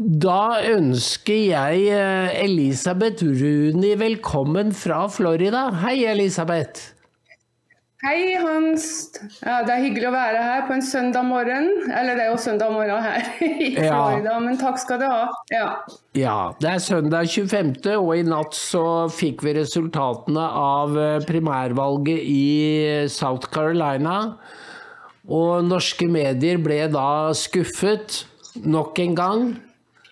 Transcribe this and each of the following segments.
Da ønsker jeg eh, Elisabeth Runi velkommen fra Florida. Hei, Elisabeth. Hei, Hans. Ja, det er hyggelig å være her på en søndag morgen. Eller det er jo søndag morgen her i Florida, ja. men takk skal du ha. Ja. ja. Det er søndag 25., og i natt så fikk vi resultatene av eh, primærvalget i South Carolina. Og norske medier ble da skuffet nok en gang.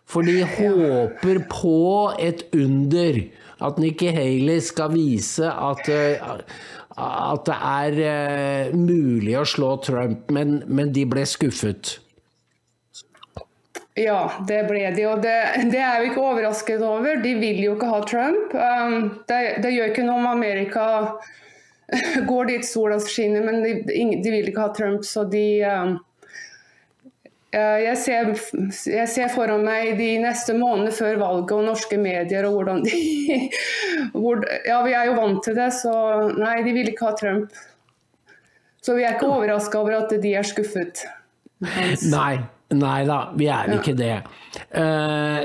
For de håper på et under. At Nikki Haley skal vise at, eh, at det er eh, mulig å slå Trump, men, men de ble skuffet. Ja, det ble de, og det, det, er vi ikke overrasket over. De vil jo ikke ha Trump. Um, det, det, gjør ikke noe om Amerika går dit sola skinner, men de, de, vil ikke ha Trump, så de um, jeg ser, jeg ser, foran meg de neste månedene før valget og norske medier og hvordan de hvor, Ja, vi er jo vant til det, så nei, de vil ikke ha Trump. Så vi er ikke overraska over at de er skuffet. Nei. Nei da, vi er ikke det. Uh,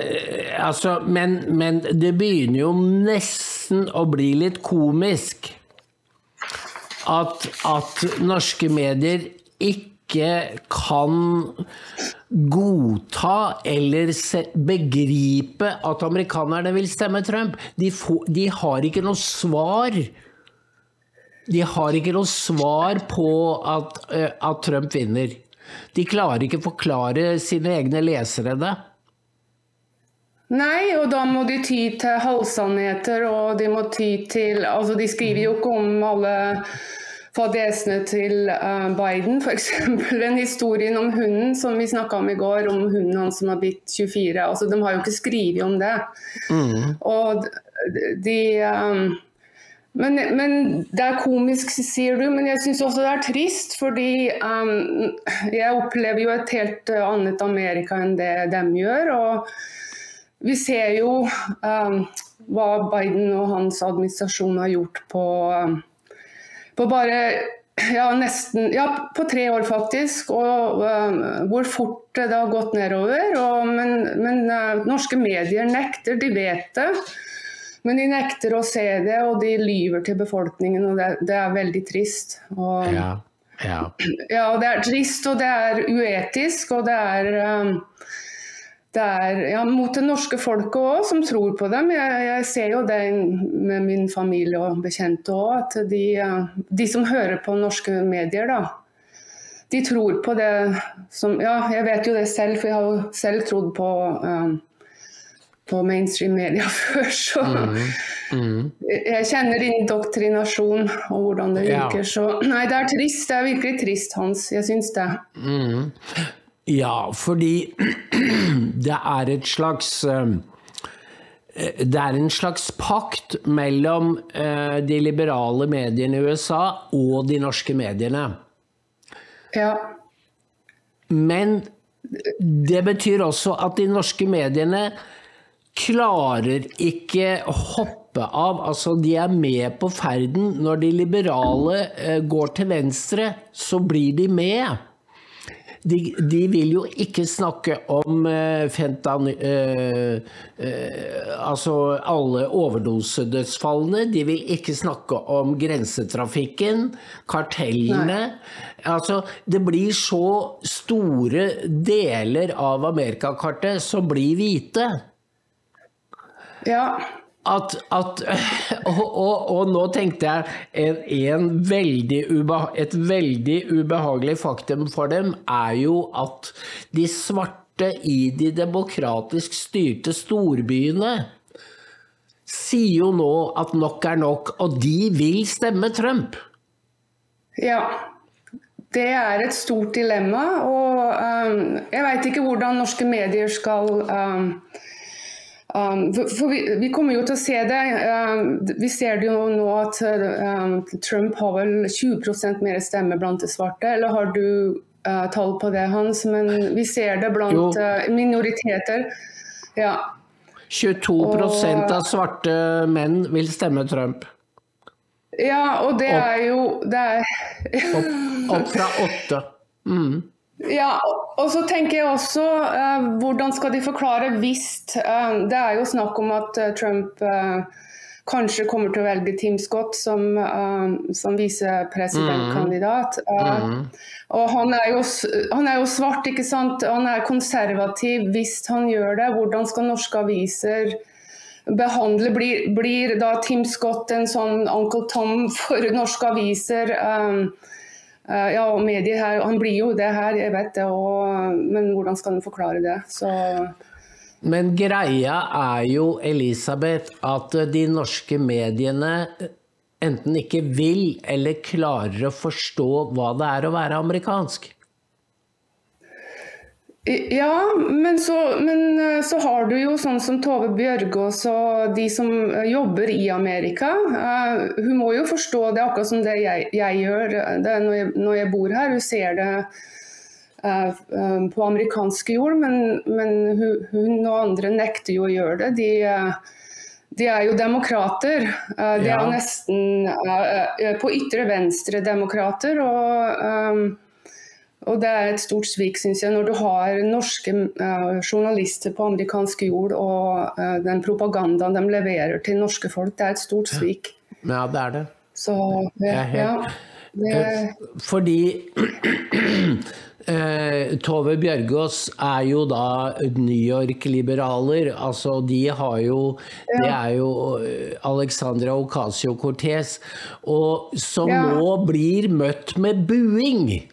altså, men, men det begynner jo nesten å bli litt komisk at, at norske medier ikke ikke kan godta eller begripe at amerikanerne vil stemme Trump. De, får, de har ikke noe svar. De har ikke noe svar på at, eh, at Trump vinner. De klarer ikke forklare sine egne lesere det. Nei, og da må de ty til halvsannheter, og de må ty til Altså, de skriver jo ikke om alle fadesene til uh, Biden, f.eks. den historien om hunden som vi snakka om i går, om hunden hans som har blitt 24. altså De har jo ikke skrevet om det. Mm. Og de um, men, men, det er komisk, sier du, men jeg syns også det er trist. Fordi um, jeg opplever jo et helt annet Amerika enn det de gjør. Og vi ser jo um, hva Biden og hans administrasjon har gjort på um, på bare ja, nesten Ja, på tre år faktisk. Og uh, hvor fort det har gått nedover. Og, men, men uh, norske medier nekter, de vet det. Men de nekter å se det, og de lyver til befolkningen. Og det, det er veldig trist. Og, ja, ja. ja, det er trist, og det er uetisk, og det er um, det er ja, mot det norske folket òg, som tror på dem. Jeg, jeg, ser jo det med min familie og bekjente òg, at de, de, som hører på norske medier, da, de tror på det som Ja, jeg vet jo det selv, for jeg har jo selv trodd på, um, på mainstream media før, så mm, mm. Jeg kjenner indoktrinasjon og hvordan det virker, ja. så Nei, det er trist. Det er virkelig trist, Hans. Jeg syns det. Mm. Ja, fordi det er et slags eh, det er en slags pakt mellom eh, de liberale mediene i USA og de norske mediene. Ja. Men det betyr også at de norske mediene klarer ikke å hoppe av. Altså, de er med på ferden. Når de liberale eh, går til venstre, så blir de med de, de, vil jo ikke snakke om uh, fentan... Uh, uh, altså alle overdosedødsfallene. De vil ikke snakke om grensetrafikken, kartellene. Nei. Altså, det blir så store deler av amerikakartet som blir hvite. Ja at, at og, og, og, nå tenkte jeg en, en veldig et veldig ubehagelig faktum for dem er jo at de svarte i de demokratisk styrte storbyene sier jo nå at nok er nok, og de vil stemme Trump. Ja, det er et stort dilemma. Og um, jeg veit ikke hvordan norske medier skal um, Um, for vi, vi, kommer jo til å se det. Um, vi ser det jo nå at um, Trump har vel 20% mer stemme blant de svarte. Eller har du uh, tall på det, Hans? Men vi ser det blant uh, minoriteter. Ja. 22 og, av svarte menn vil stemme Trump. Ja, og det opp, er jo det er, opp, opp, fra åtte. Mm. Ja, og så tenker jeg også eh, hvordan skal de forklare hvis eh, Det er jo snakk om at eh, Trump kanskje kommer til å velge Tim Scott som, som visepresidentkandidat. Mm. Og han er, jo, han er, jo, svart, ikke sant. Han er konservativ hvis han gjør det. Hvordan skal norske aviser behandle Blir, blir da Tim Scott en sånn Uncle Tom for norske aviser? Eh, ja, og medier her, Han blir jo det her, jeg vet det, og, men hvordan skal han forklare det? Så men greia er jo, Elisabeth, at de norske mediene enten ikke vil eller klarer å forstå hva det er å være amerikansk. Ja, men så, men eh, så, har du jo sånn som Tove Bjørgaas og de som eh, jobber i Amerika. Uh, hun må jo forstå det akkurat som det jeg, jeg gjør det når, jeg, når, jeg, bor her. Hun ser det uh, uh, på amerikansk jord, men, men hun, hun, og andre nekter jo å gjøre det. De, de er jo demokrater. de er jo nesten på ytre venstre-demokrater. og um, og det er et stort svik, syns jeg, når du har norske uh, journalister på amerikansk jord og uh, den propagandaen de leverer til norske folk. Det er et stort svik. Ja, det er det. Så, ja, ja det... Eh, fordi Tove Bjørgaas er jo da New York-liberaler. Altså, de har jo ja. Det er jo Alexandra Ocasio-Cortez, og som ja. nå blir møtt med buing.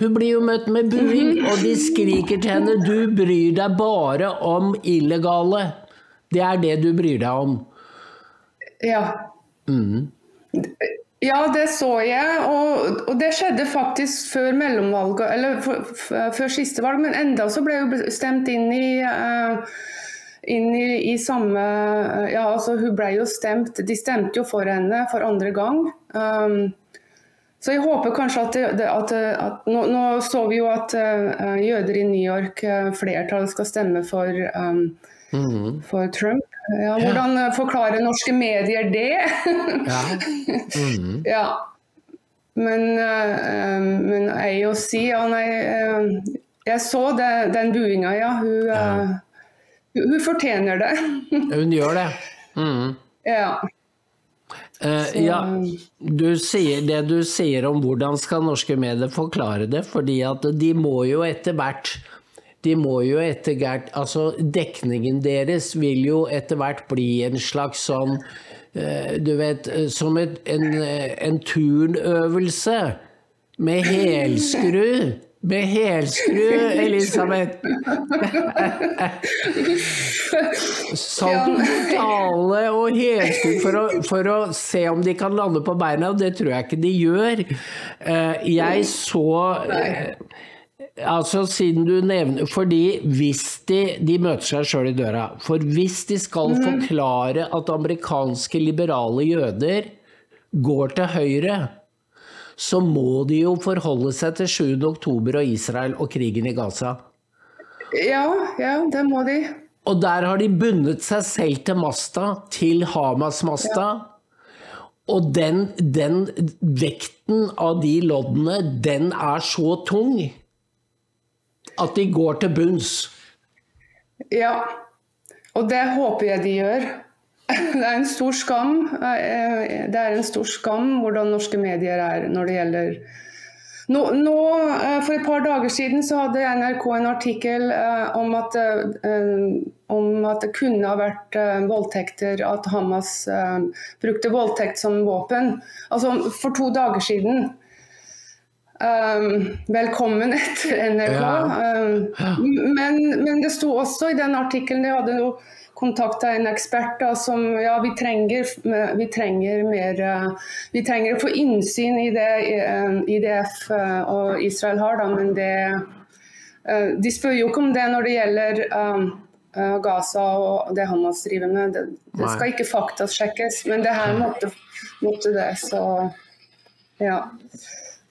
Hun blir jo møtt med buing, og de skriker til henne 'du bryr deg bare om illegale'. Det er det du bryr deg om. Ja. Mm. Ja, det så jeg, og, og, det skjedde faktisk før mellomvalget, eller for, for, før siste valg, men enda så ble hun stemt inn i uh, inn i, i, samme Ja, altså hun ble jo stemt De stemte jo for henne for andre gang. Um, så jeg håper kanskje at, det, at, at nå, nå, så vi jo at uh, jøder i New York, uh, flertallet skal stemme for, um, mm -hmm. for Trump. Ja, hvordan ja. forklarer norske medier det? ja. Mm -hmm. ja. Men, uh, men AOC ja, nei, Jeg så det, den buinga, ja. Hun, ja. hun fortjener det. hun gjør det. Mm. Ja. Uh, ja, du sier det du sier om hvordan skal norske medier forklare det, fordi at de må jo etter hvert de må jo etter hvert Altså, dekningen deres vil jo etter hvert bli en slags sånn uh, Du vet, som et, en, en turnøvelse med helskru. Med helskru, Elisabeth! Saltomortale og helskru for, for, å se om de kan lande på beina, og det tror jeg ikke de gjør. Eh, jeg så eh, Altså, siden du nevner Fordi hvis de De møter seg sjøl i døra. For hvis de skal mhm. forklare at amerikanske liberale jøder går til høyre så må de jo forholde seg til 7. oktober og Israel og krigen i Gaza. Ja, ja, det må de. Og der har de bundet seg selv til masta, til Hamas-masta. Ja. Og den, den, vekten av de loddene, den er så tung at de går til bunns. Ja, og det håper jeg de gjør. Det er en stor skam. Eh, det er en stor skam hvordan norske medier er når det gjelder nå, nå, eh, For et par dager siden så hadde NRK en artikkel eh, om at, om at det kunne ha vært voldtekter, at Hamas brukte voldtekt som våpen. Altså for to dager siden. Um, velkommen etter NRK. Ja. Um, men, men, det sto også i den artikkelen de hadde noe kontakta en ekspert da, som ja, vi trenger, vi trenger mer eh, Vi trenger å få innsyn i det eh, IDF eh, og Israel har, da, men det De spør jo ikke om det når det gjelder Gaza og det Hamas driver med. Det, det skal ikke faktasjekkes, men det her måtte, måtte det. Så ja.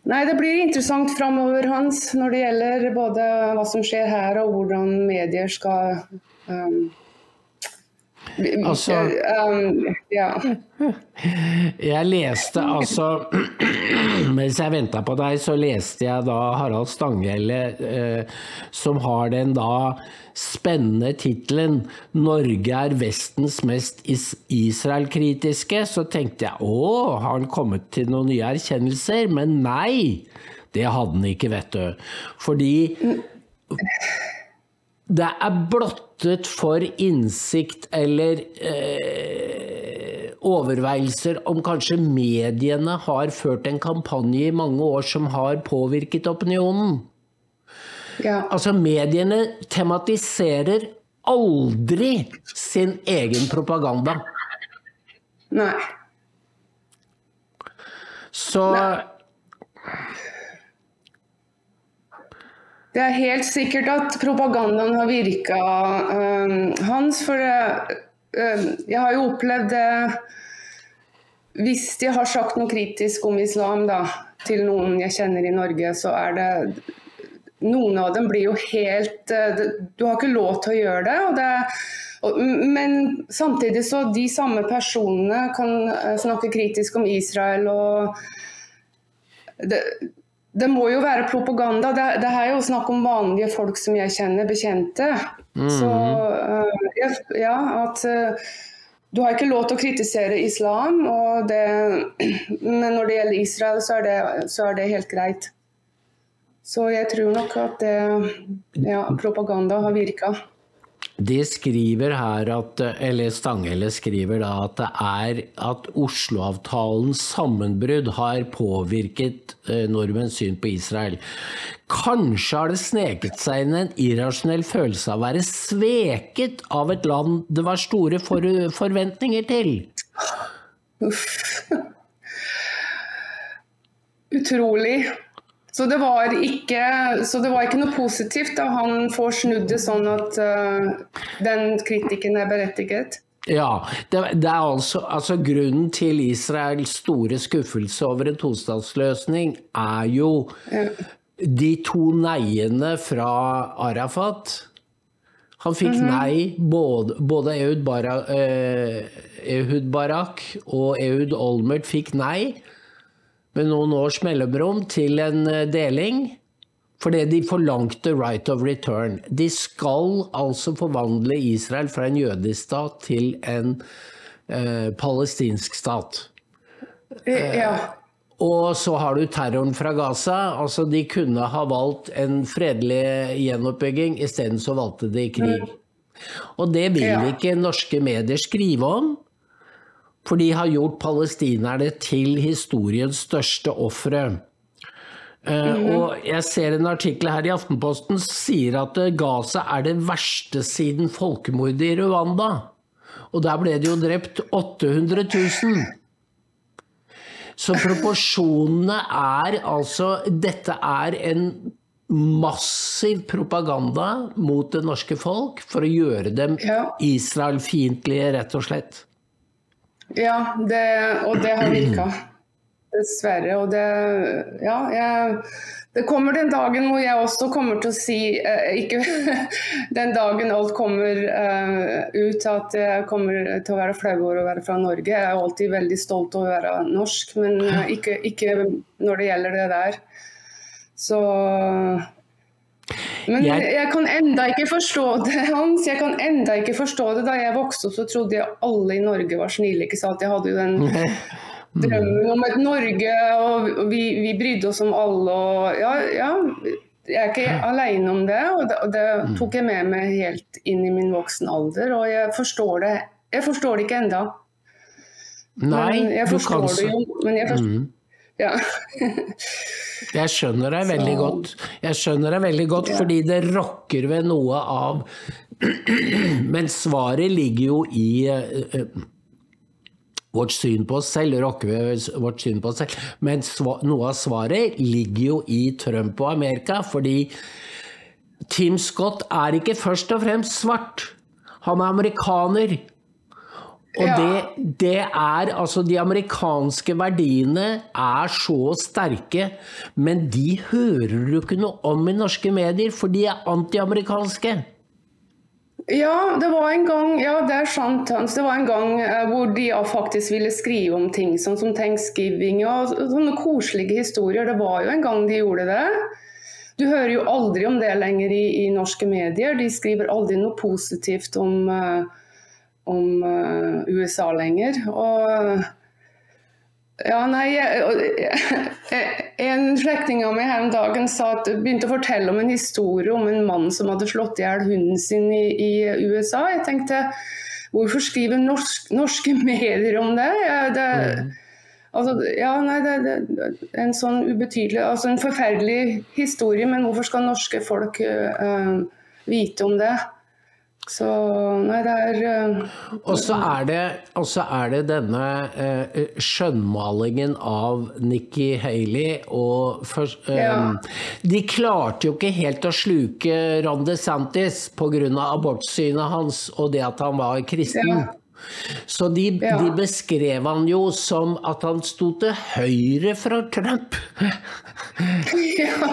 Nei, Det blir interessant framover hans når det gjelder både hva som skjer her og hvordan medier skal um, Altså um, ja. Jeg leste altså Mens jeg venta på deg, så leste jeg da Harald Stanghelle, eh, som har den da spennende tittelen 'Norge er Vestens mest is Israel-kritiske'. Så tenkte jeg å, har han kommet til noen nye erkjennelser? Men nei! Det hadde han ikke, vet du. Fordi det er blottet for innsikt eller eh, overveielser om kanskje mediene har ført en kampanje i mange år som har påvirket opinionen. ja. Altså, mediene tematiserer aldri sin egen propaganda. Nei. Så Det er helt sikkert at propagandaen har virka, um, Hans. For det, um, jeg har jo opplevd det Hvis de har sagt noe kritisk om islam da, til noen jeg kjenner i Norge, så er det Noen av dem blir jo helt uh, Du har ikke lov til å gjøre det. og det men samtidig så de samme personene kan uh, snakke kritisk om Israel og det, det må jo være propaganda. Det, det er jo snakk om vanlige folk som jeg kjenner, bekjente. Så uh, ja, at uh, du har ikke lov til å kritisere islam, og det, men når det gjelder Israel, så er det, så er det helt greit. Så jeg tror nok at det, ja, propaganda har virka. De skriver her at, eller Stanghelle skriver da at det er at Oslo-avtalens sammenbrudd har påvirket eh, nordmenns syn på Israel. Kanskje har det sneket seg inn en irrasjonell følelse av å være sveket av et land det var store for forventninger til. Uff. Utrolig. Så det, var ikke, så det var ikke noe positivt da han får snudd det sånn at uh, den kritikken er berettiget? Ja, det, det er altså, altså, Grunnen til Israels store skuffelse over en tostatsløsning er jo Ja. de to neiene fra Arafat. Han fikk nei, både, både Ehud, Barak, eh, Ehud Barak og Ehud Olmert fikk nei med noen års mellomrom til en eh, deling. Fordi de forlangte right of return. De skal altså forvandle Israel fra en jødisk stat til en eh, palestinsk stat. Ja. Og så har du terroren fra Gaza. Altså, de kunne ha valgt en fredelig gjenoppbygging, isteden så valgte de krig. Og det vil ikke norske medier skrive om. For de har gjort palestinerne til historiens største ofre. Eh, Og jeg ser en artikkel her i Aftenposten sier at eh, Gaza er det verste siden folkemordet i Rwanda. Og der ble det jo drept 800 000. Så proporsjonene er altså Dette er en massiv propaganda mot det norske folk for å gjøre dem Ja. Israel-fiendtlige, rett og slett. Ja, det, og det har virka. Dessverre. Og det Ja, jeg det kommer den dagen hvor jeg også kommer til å si eh, Ikke den dagen alt kommer eh, ut at jeg kommer til å være flau over å være fra Norge. Jeg er alltid veldig stolt over å være norsk, men eh, ikke, ikke når det gjelder det der. Så Men Jeg- jeg, kan enda ikke forstå det, Hans. Jeg kan enda ikke forstå det. Da jeg vokste opp, så trodde jeg alle i Norge var snille. ikke sant? Jeg hadde jo den drømmen om et Norge, og vi, vi brydde oss om alle. og ja, ja, Jeg er ikke alene om det, og det, og det tok jeg med meg helt inn i min voksen alder. Og jeg forstår det, jeg forstår det ikke enda. Nei, men jeg du forstår så det jo. Men jeg forstår, ja. Jeg skjønner deg veldig godt. Jeg skjønner deg veldig godt, fordi det rokker ved noe av Men svaret ligger jo i eh, eh, vårt syn på oss selv, rokker ved vårt syn på oss selv. Men noe av svaret ligger jo i Trump og Amerika, fordi Tim Scott er ikke først og fremst svart. Han er amerikaner. Og Ja. det, det er altså De amerikanske verdiene er så sterke, men de hører du ikke noe om i norske medier, for de er antiamerikanske. Ja, det var en gang ja, det er sant, Hans. Det var en gang eh, hvor de faktisk ville skrive om ting sånn som thanksgiving og sånne koselige historier. Det var jo en gang de gjorde det. Du hører jo aldri om det lenger i, i norske medier. De skriver aldri noe positivt om, uh, om uh, USA lenger. Og ja, nei, En slektning av meg her om dagen sa at, begynte å fortelle om en historie om en mann som hadde slått i hjel hunden sin i, i, USA. Jeg tenkte hvorfor skriver norsk, norske medier om det? Det altså, ja, nei, det, det, en sånn ubetydelig, altså en forferdelig historie, men hvorfor skal norske folk uh, vite om det? Så nei, det er uh, Og så er, er, det denne uh, skjønnmalingen av Nikki Haley og for, uh, ja. De klarte jo ikke helt å sluke Ron DeSantis pga. abortsynet hans og det at han var kristen. Ja. Så de, ja. de, beskrev han jo som at han sto til høyre fra Trump. ja.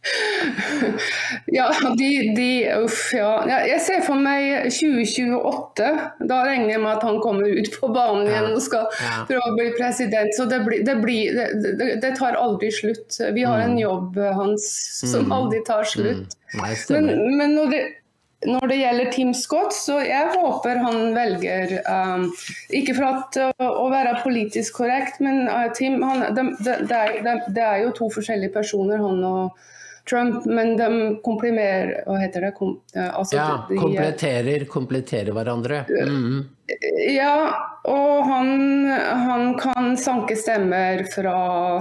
ja, de, de Uff, ja. Jeg ser for meg 2028. Da regner jeg med at han kommer ut på banen igjen og skal prøve å bli president. Så det, blir, det, blir, det, det tar aldri slutt. Vi har en mm. jobb hans som mm. aldri tar slutt. Mm. Men, men når det når det gjelder Tim Scott, så jeg håper han velger um, Ikke for at, uh, å være politisk korrekt, men uh, Tim han, det, det, det, er, det, er, jo to forskjellige personer, han og Trump, men de komprimerer Hva heter det? Kom, altså, ja, de, kompletterer, kompletterer hverandre. Mm. Ja, og han, han, kan sanke stemmer fra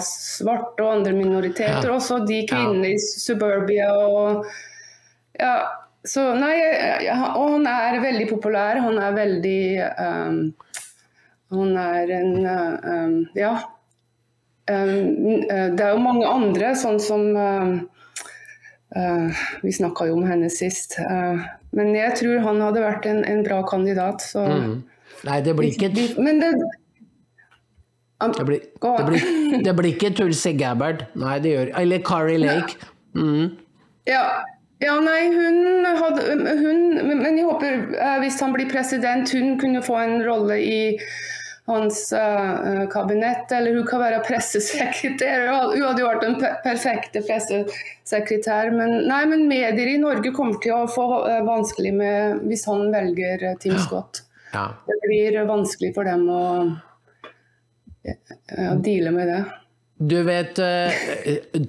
svarte og andre minoriteter, ja. også de kvinnene ja. i suburbia og Ja, så nei, og han er veldig populær. Han er veldig um, Han er en um, Ja. Um, det er jo mange andre, sånn som Uh, vi snakka jo om henne sist. Uh, men jeg tror han hadde vært en, en bra kandidat. Så. Mm. Nei, det blir ikke Men det, det, blir, det, blir, det, blir, ikke Tulsi Gabbard. Nei, det gjør Eller Kari Lake. Mm. Ja. ja. nei, hun hadde hun, Men jeg håper, uh, hvis han blir president, hun kunne få en rolle i hans uh, kabinett, eller hun kan være pressesekretær. Hun hadde jo vært den perfekte pressesekretær. Men, nei, men medier i Norge kommer til å få uh, vanskelig med hvis han velger uh, Tim Scott. Ja. Det blir vanskelig for dem å deale med det. Du vet,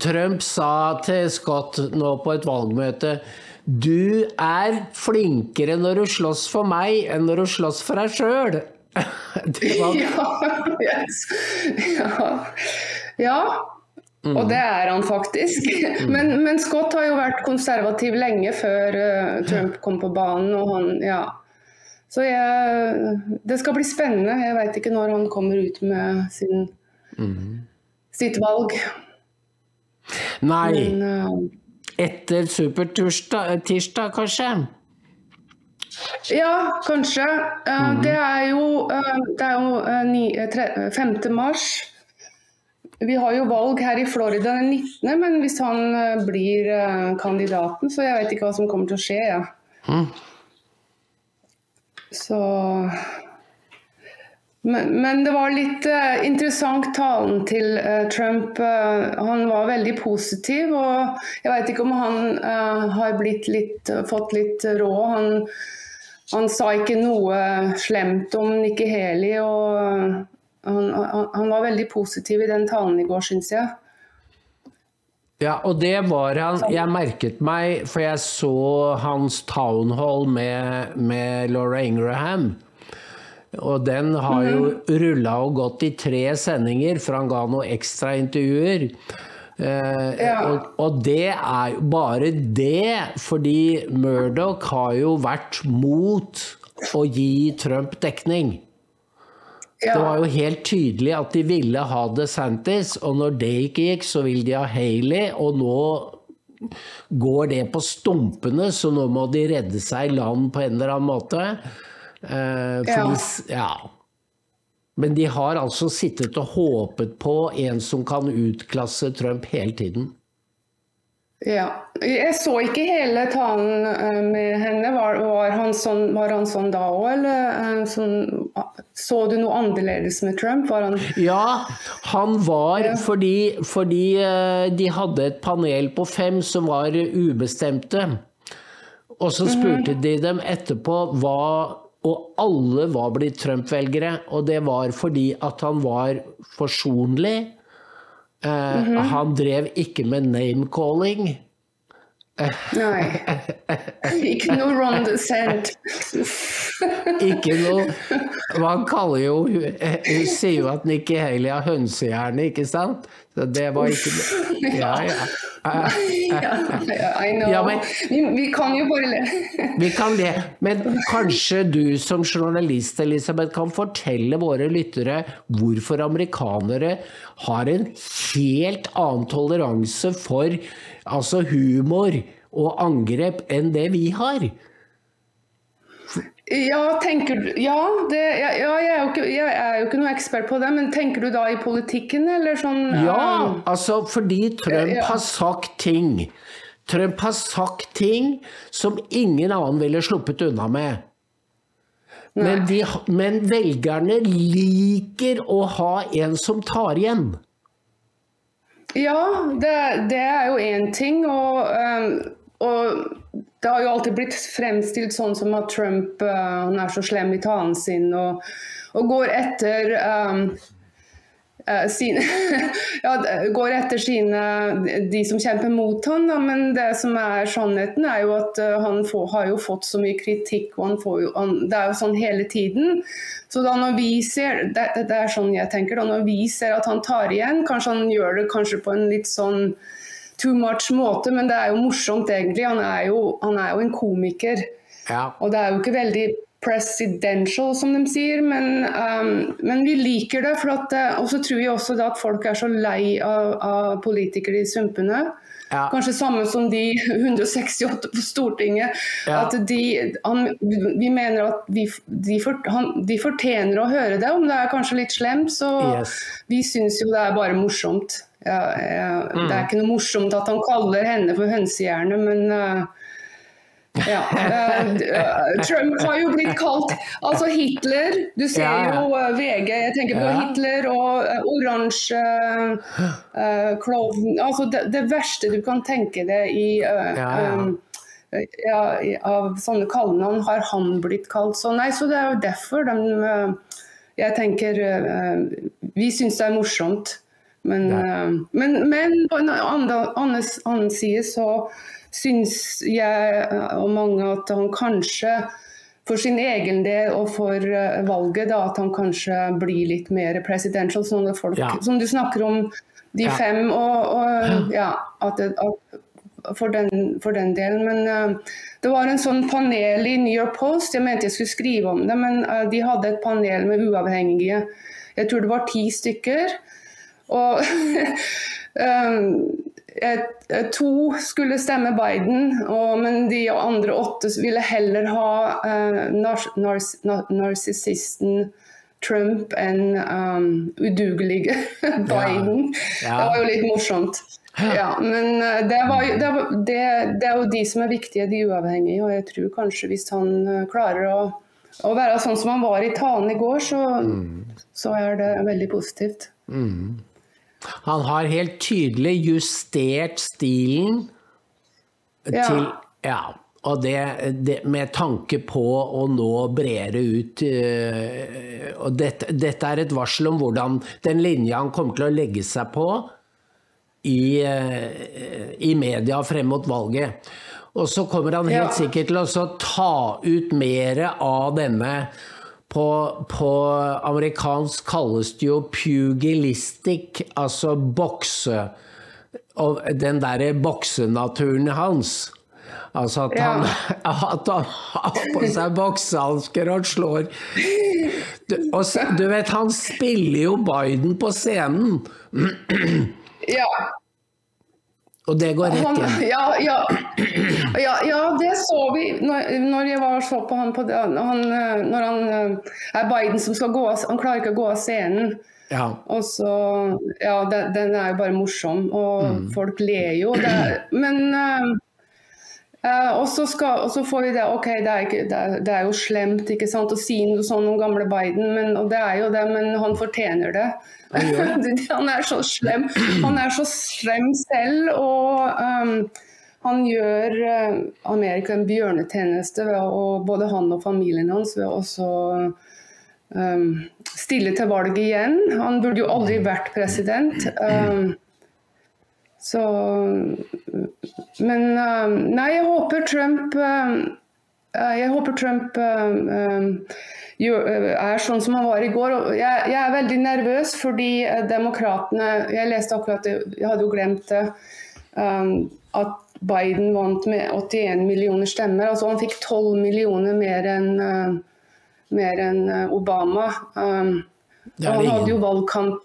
Trump sa til Scott nå på et valgmøte du er flinkere når du slåss for meg enn når du slåss for deg sjøl. var... ja, yes. ja. ja. Mm. Og det er han faktisk. Mm. Men, men, Scott har jo vært konservativ lenge før uh, Trump kom på banen. Og han, ja. Så jeg, det skal bli spennende. Jeg veit ikke når han kommer ut med sin, mm. sitt valg. Nei. Men, uh, Etter supertirsdag, kanskje? Ja, kanskje. Mm. Det er jo, eh, det er jo 5. Eh, mars. Vi har jo valg her i Florida den 19., men hvis han blir kandidaten, så jeg vet ikke hva som kommer til å skje. Ja. Mm. Så men, men, det var litt uh, interessant talen til uh, Trump. Uh, han var veldig positiv, og jeg vet ikke om han har litt, fått litt råd. Han han sa ikke noe slemt om Nikki Heli, og han, han, han, var veldig positiv i den talen i går, syns jeg. Ja, og det var han Jeg merket meg, for jeg så hans town hall med, med Laura Ingraham. Og den har jo -hmm. rulla og gått i tre sendinger, for han ga noen ekstra intervjuer. Ja. og, og, det er jo bare det, fordi Murdoch har jo vært mot å gi Trump dekning. Ja. Det var jo helt tydelig at de ville ha DeSantis, og når det ikke gikk, så vil de ha Haley, og nå går det på stumpene, så nå må de redde seg i land på en eller annen måte. Eh, for, ja. ja. Men de har altså sittet og håpet på en som kan utklasse Trump hele tiden. Ja. Jeg så ikke hele talen eh, med henne. Var, var, han, sånn, var han sånn da òg, eller eh, sånn, så du noe annerledes med Trump? Han ja, han var ja. fordi, fordi eh, de hadde et panel på fem som var ubestemte. Og så spurte mm -hmm. de dem etterpå hva Og alle var blitt Trump-velgere. Og det var fordi at han var forsonlig Mm -hmm. Han drev ikke med name-calling. Nei. Ikke noe Ron DeSant. ikke noe Man kaller jo Hun sier jo at Nikki Haley har hønsehjerne, ikke sant? Så det var ikke Ja, ja. Ja, men, vi, vi, kan jo bare le. vi kan le. Men kanskje du som journalist Elisabeth, kan fortelle våre lyttere hvorfor amerikanere har en helt annen toleranse for altså humor og angrep enn det vi har? Ja, tenker du Ja, det, ja jeg, er ikke, jeg, er jo ikke, noe ekspert på det, men tenker du da i politikken, eller sånn Ja, um, altså fordi Trump ja. har sagt ting. Trump har sagt ting som ingen annen ville sluppet unna med. Men, de, men, velgerne liker å ha en som tar igjen. Ja, det, det er jo én ting. Og, um, og det har jo alltid blitt fremstilt sånn som at Trump uh, er så slem i talen sin og, og går etter um, uh, sine, ja, går etter sine, de som kjemper mot han, da. Men det som er sannheten, er jo at uh, han får, har jo fått så mye kritikk. og han får jo, han, Det er jo sånn hele tiden. Så da når vi ser, det, det er sånn jeg tenker, da når vi ser at han tar igjen, kanskje han gjør det kanskje på en litt sånn too much måte, men det er jo morsomt egentlig. Han er jo, han er jo en komiker. Ja. Og det er jo ikke veldig presidential, som de sier, men, um, men vi liker det. at, Og så tror vi også at folk er så lei av, av politikere i sumpene. Ja. Kanskje samme som de 168 på Stortinget. Ja. At de, han, vi mener at vi, de, for, han, de, fortjener å høre det, om det er kanskje litt slemt. Så yes. vi syns jo det er bare morsomt. Ja, ja, mm. Det er ikke noe morsomt at han kaller henne for hønsehjerne, men uh, ja. Uh, Trump har jo blitt kalt Altså Hitler. Du ser jo uh, VG. Jeg tenker på Hitler og oransje klovn Altså det, det, verste du kan tenke deg i um, ja, av sånne kallenavn har han blitt kalt. Så nei, så det er jo derfor de, jeg tenker Vi syns det er morsomt. Men, uh, men, men, på en annen, annen, side så syns jeg eh, og mange at han kanskje for sin egen del og for uh, valget da, at han kanskje blir litt mer presidential, sånne folk ja. som du snakker om, de ja. fem. og, og ja, at, det, at for den, for den, delen. Men uh, det var en sånn panel i New York Post, jeg mente jeg skulle skrive om det, men uh, de hadde et panel med uavhengige. Jeg tror det var ti stykker. Og um, to skulle stemme Biden, men de andre åtte ville heller ha uh, narsissisten Trump enn um, udugelige Biden. Ja. Ja. Det var jo litt morsomt. Ja, men det, var, det, var, det, det, er jo de som er viktige, de uavhengige. Og jeg tror kanskje hvis han klarer å, å, være sånn som han var i talen i går, så, mm. så er det veldig positivt. Mm. Han har helt tydelig justert stilen ja. til Ja. Og det, det, med tanke på å nå bredere ut uh, og dette, dette, er et varsel om hvordan den linja han kommer til å legge seg på i, uh, i media frem mot valget. Og så kommer han helt ja. sikkert til å ta ut mer av denne på, på, amerikansk kalles det jo pugilistic, altså bokse. Og den derre boksenaturen hans. Altså at han, ja. at han har på seg boksehansker og slår du, og, du vet, han spiller jo Biden på scenen. Ja. Og det går rett igjen? Ja, ja, ja, ja, det så vi når, når jeg var så på han, på det, han Når han er Biden som skal gå Han klarer ikke å gå av scenen. Ja. Og så Ja, den, den er jo bare morsom, og folk ler jo. Det, men eh, eh, og, så skal, og så får vi det OK, det er, ikke, det, er, det er jo slemt ikke sant, å si noe sånn om gamle Biden, men, og det er jo det, men han fortjener det. han er så slem. Han er så slem selv, og um, han gjør eh, Amerika en bjørnetjeneste å både han og familien hans ved også um, stille til valg igjen. Han burde jo aldri vært president. Um, så Men um, Nei, jeg håper Trump um, eh, Jeg håper Trump uh, er sånn som han var i går. Jeg, jeg er veldig nervøs fordi uh, demokratene Jeg leste akkurat jeg hadde jo glemt det. Um, at Biden vant med 81 millioner stemmer. Altså han fikk 12 millioner mer enn uh, mer enn uh, Obama. Um, han hadde jo valgkamp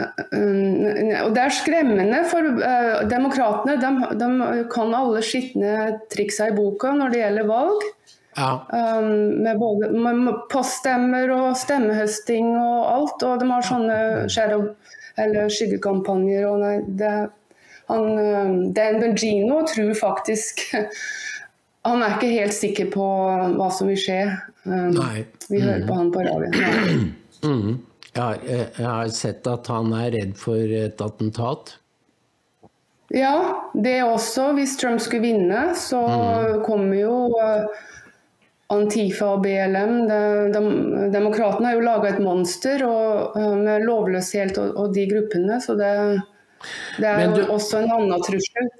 og Det er skremmende, for uh, demokratene de, de kan alle skitne triksa i boka når det gjelder valg. Ja. Um, med både med poststemmer og stemmehøsting og alt. Og de har sånne shadow, eller skyggekampanjer. Og nei, det, han, um, Dan Bengino tror faktisk Han er ikke helt sikker på hva som vil skje. Um, vi hører på han på radioen. Mhm. Jeg, har, jeg har sett at han er redd for et attentat. Ja, det også. Hvis Trump skulle vinne, så kommer jo eh, Antifa og BLM. De, de, demokratene har jo laga et monster og, eh, med lovløshet og, og de gruppene, så det, det er du- også en annen trussel.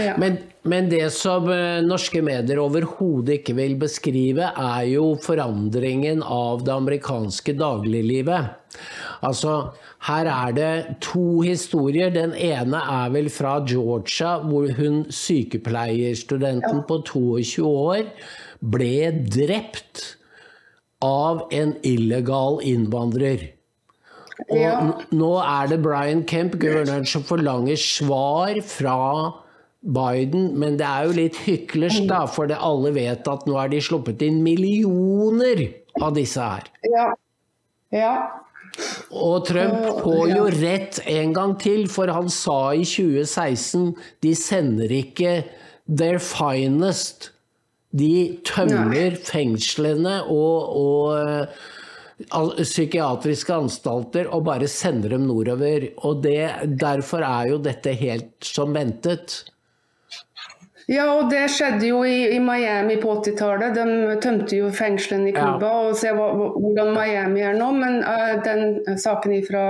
Ja. Men, men det som eh, norske medier overhodet ikke vil beskrive, er jo forandringen av det amerikanske dagliglivet. Altså, her er det to historier. Den ene er vel fra Georgia, hvor hun sykepleierstudenten på 22 år ble drept av en illegal innvandrer. Og Ja. nå er det Brian Kemp, guvernøren, som forlanger svar fra Biden, men det er jo litt hyklersk, da, for det alle vet at nå er de sluppet inn millioner av disse her. Ja. ja. Og Trump får jo rett en gang til, for han sa i 2016 de sender ikke their finest. De tømmer fengslene og, og eh, psykiatriske anstalter og bare sender dem nordover. Og det, derfor er jo dette helt som ventet. Ja, og det skjedde jo i, i Miami på 80-tallet. De tømte jo fengslene i Ja. Og se hvordan Miami er nå. Men uh, den saken fra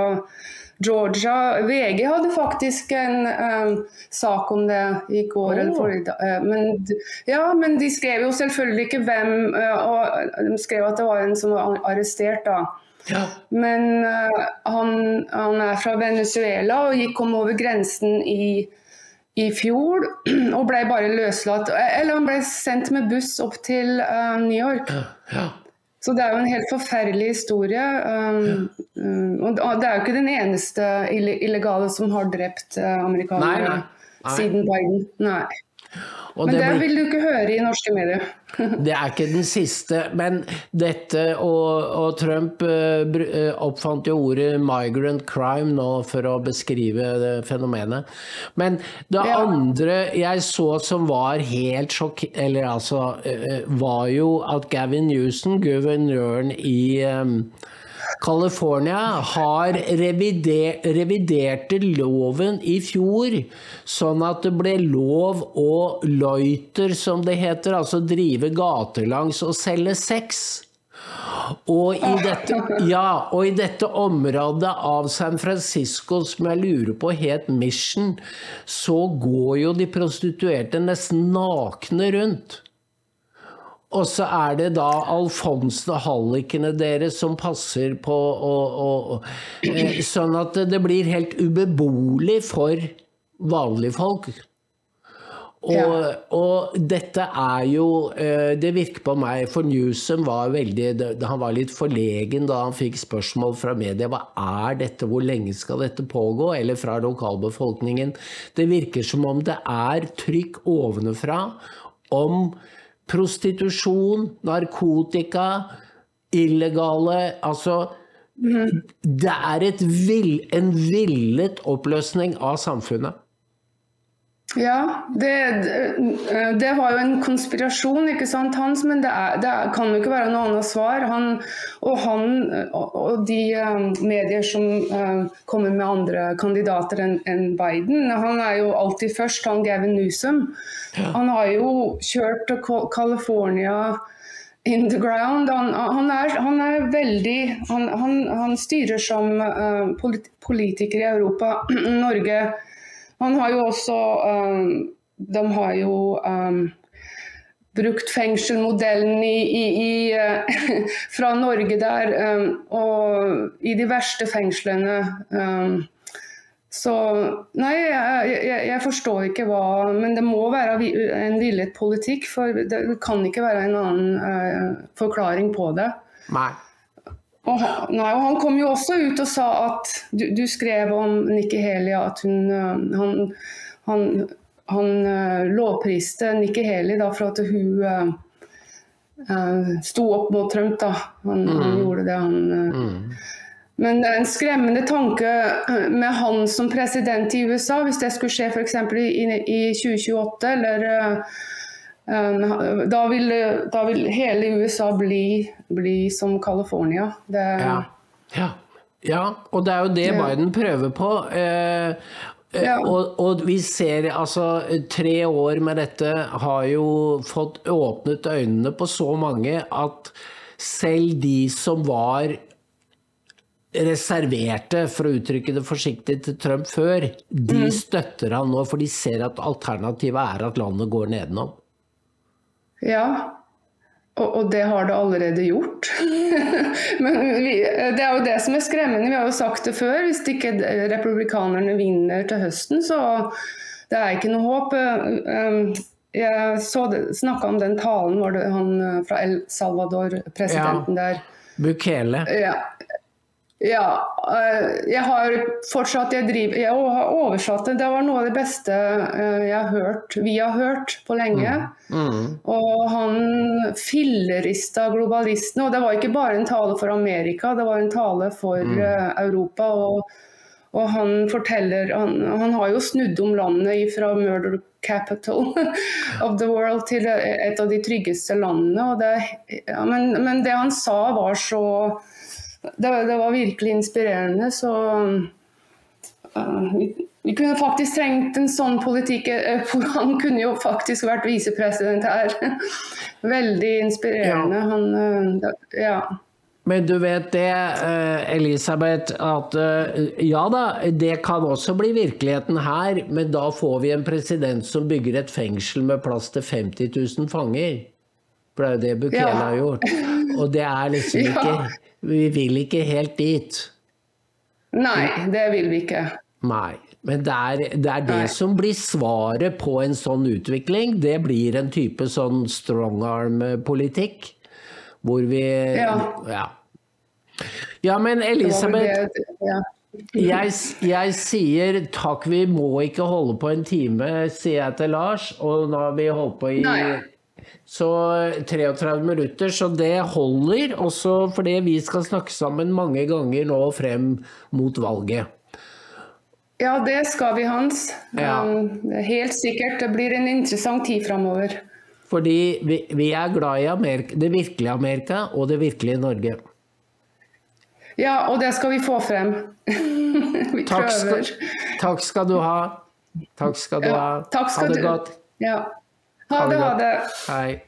Georgia VG hadde faktisk en um, sak om det i går dag. Eh, men, ja, men de skrev jo selvfølgelig ikke hvem eh, og De skrev at det var en som var arrestert, da. Ja. Men uh, han, han er fra Venezuela og gikk om over grensen i, i fjor og ble bare løslatt. Eller han ble sendt med buss opp til uh, New York. ja. Så det er jo en helt forferdelig historie. Um, ja. og det er jo ikke den eneste illegale som har drept eh, amerikanere Nei, nei. Nei. siden Biden. Nei. Og Men det det blir- vil du ikke høre i norske medier. Det er ikke den siste, men dette og, og Trump eh, eh, oppfant jo ordet 'migrant crime' nå for å beskrive det fenomenet. Men det Ja. andre jeg så som var helt sjokk... Eller altså eh, Var jo at Gavin Newsom, guvernøren i California har revider, reviderte loven i fjor, sånn at det ble lov å loiter, som det heter, altså drive gatelangs og selge sex. Og i, dette, ja, og i dette området av San Francisco som jeg lurer på het Mission, så går jo de prostituerte nesten nakne rundt. Og så er det da Alfonsen og hallikene deres som passer på å, å eh, Sånn at det blir helt ubeboelig for vanlige folk. Og, og dette er jo eh, Det virker på meg For Newsom var veldig Han var litt forlegen da han fikk spørsmål fra media. Hva er dette? Hvor lenge skal dette pågå? Eller fra lokalbefolkningen. Det virker som om det er trykk ovenfra om prostitusjon, narkotika, illegale Altså Det er vill, en villet oppløsning av samfunnet. Ja, det, det, var jo en konspirasjon, ikke sant, hans, men det, er, det kan jo ikke være noe annet svar. Han, og han og de um, medier som um, kommer med andre kandidater enn en Biden, han er jo alltid først, han Gavin Newsom. Han har jo kjørt til California in the ground. Han, han, er, han er, veldig han, han styrer som uh, politiker i Europa. Norge han har jo også um, De har jo um, brukt fengselmodellen i, i, i, uh, fra Norge der, um, og i de verste fengslene. Så nei, jeg, jeg, jeg, forstår ikke hva Men det må være en villet politikk, for det kan ikke være en annen uh, forklaring på det. Nei. Og han, nei, og han, kom jo også ut og sa at Du, du skrev om Nikki Haley at hun eh, Han, han, han uh, lovpriste Nikki Haley da, for at hun uh, uh, sto opp mot Trump. da. Han, mm. han gjorde det, han. Mm. Men det er en skremmende tanke med han som president i USA, hvis det skulle skje f.eks. I, i 2028 eller Um, da vil, da vil, hele USA bli, bli som California. Det, ja. Ja. ja. og det er jo det. Biden prøver på. Eh, eh, ja. og, og, vi ser altså Tre år med dette har jo fått åpnet øynene på så mange at selv de som var reserverte, for å uttrykke det forsiktig, til Trump før, de mm. støtter han nå, for de ser at alternativet er at landet går nedenom. Ja, og, og, det har det allerede gjort. Men vi, det er jo det som er skremmende. Vi har jo sagt det før. Hvis ikke republikanerne vinner til høsten, så det er ikke noe håp. Um, jeg snakka om den talen var det han uh, fra El Salvador, presidenten ja. der. Bukele. Ja, ja, eh, jeg har fortsatt Jeg, driver, jeg har oversatt det. Det var noe av det beste eh, jeg har hørt, vi har hørt på lenge. Mm. Mm. Og han fillerista globalistene. Og det var ikke bare en tale for Amerika, det var en tale for mm. Eh, Europa. Og, og, han forteller han, han, har jo snudd om landet fra murder capital of the world til et av de tryggeste landene. Det, ja, men, men det han sa var så det, det var virkelig inspirerende. Så uh, vi, vi, kunne faktisk trengt en sånn politikk. For eh, han kunne jo faktisk vært visepresident her. Veldig inspirerende. Ja. Han, uh, ja. Men du vet det, Elisabeth, at ja da, det kan også bli virkeligheten her, men da får vi en president som bygger et fengsel med plass til 50 000 fanger. For det er jo det Bukele ja. har gjort. Og det er liksom ikke vi vil ikke helt dit. Nei, det vil vi ikke. Nei. Men det er, det er det, som blir svaret på en sånn utvikling. Det blir en type sånn strong arm-politikk. Hvor vi ja. ja. ja. men Elisabeth ja. jeg, jeg, sier takk, vi må ikke holde på en time, sier jeg til Lars. Og nå har vi holdt på i Nei. Så 33 minutter, så det holder. Også fordi vi skal snakke sammen mange ganger nå frem mot valget. Ja, det skal vi, Hans. Ja. Helt sikkert. Det blir en interessant tid framover. Fordi vi, vi, er glad i Amerika, det virkelige Amerika og det virkelige Norge. Ja, og det skal vi få frem. vi takk prøver. Skal, takk skal du ha. Takk skal du ja, ha. Ha det du. godt. Ja. Ha det, ha det. Hei.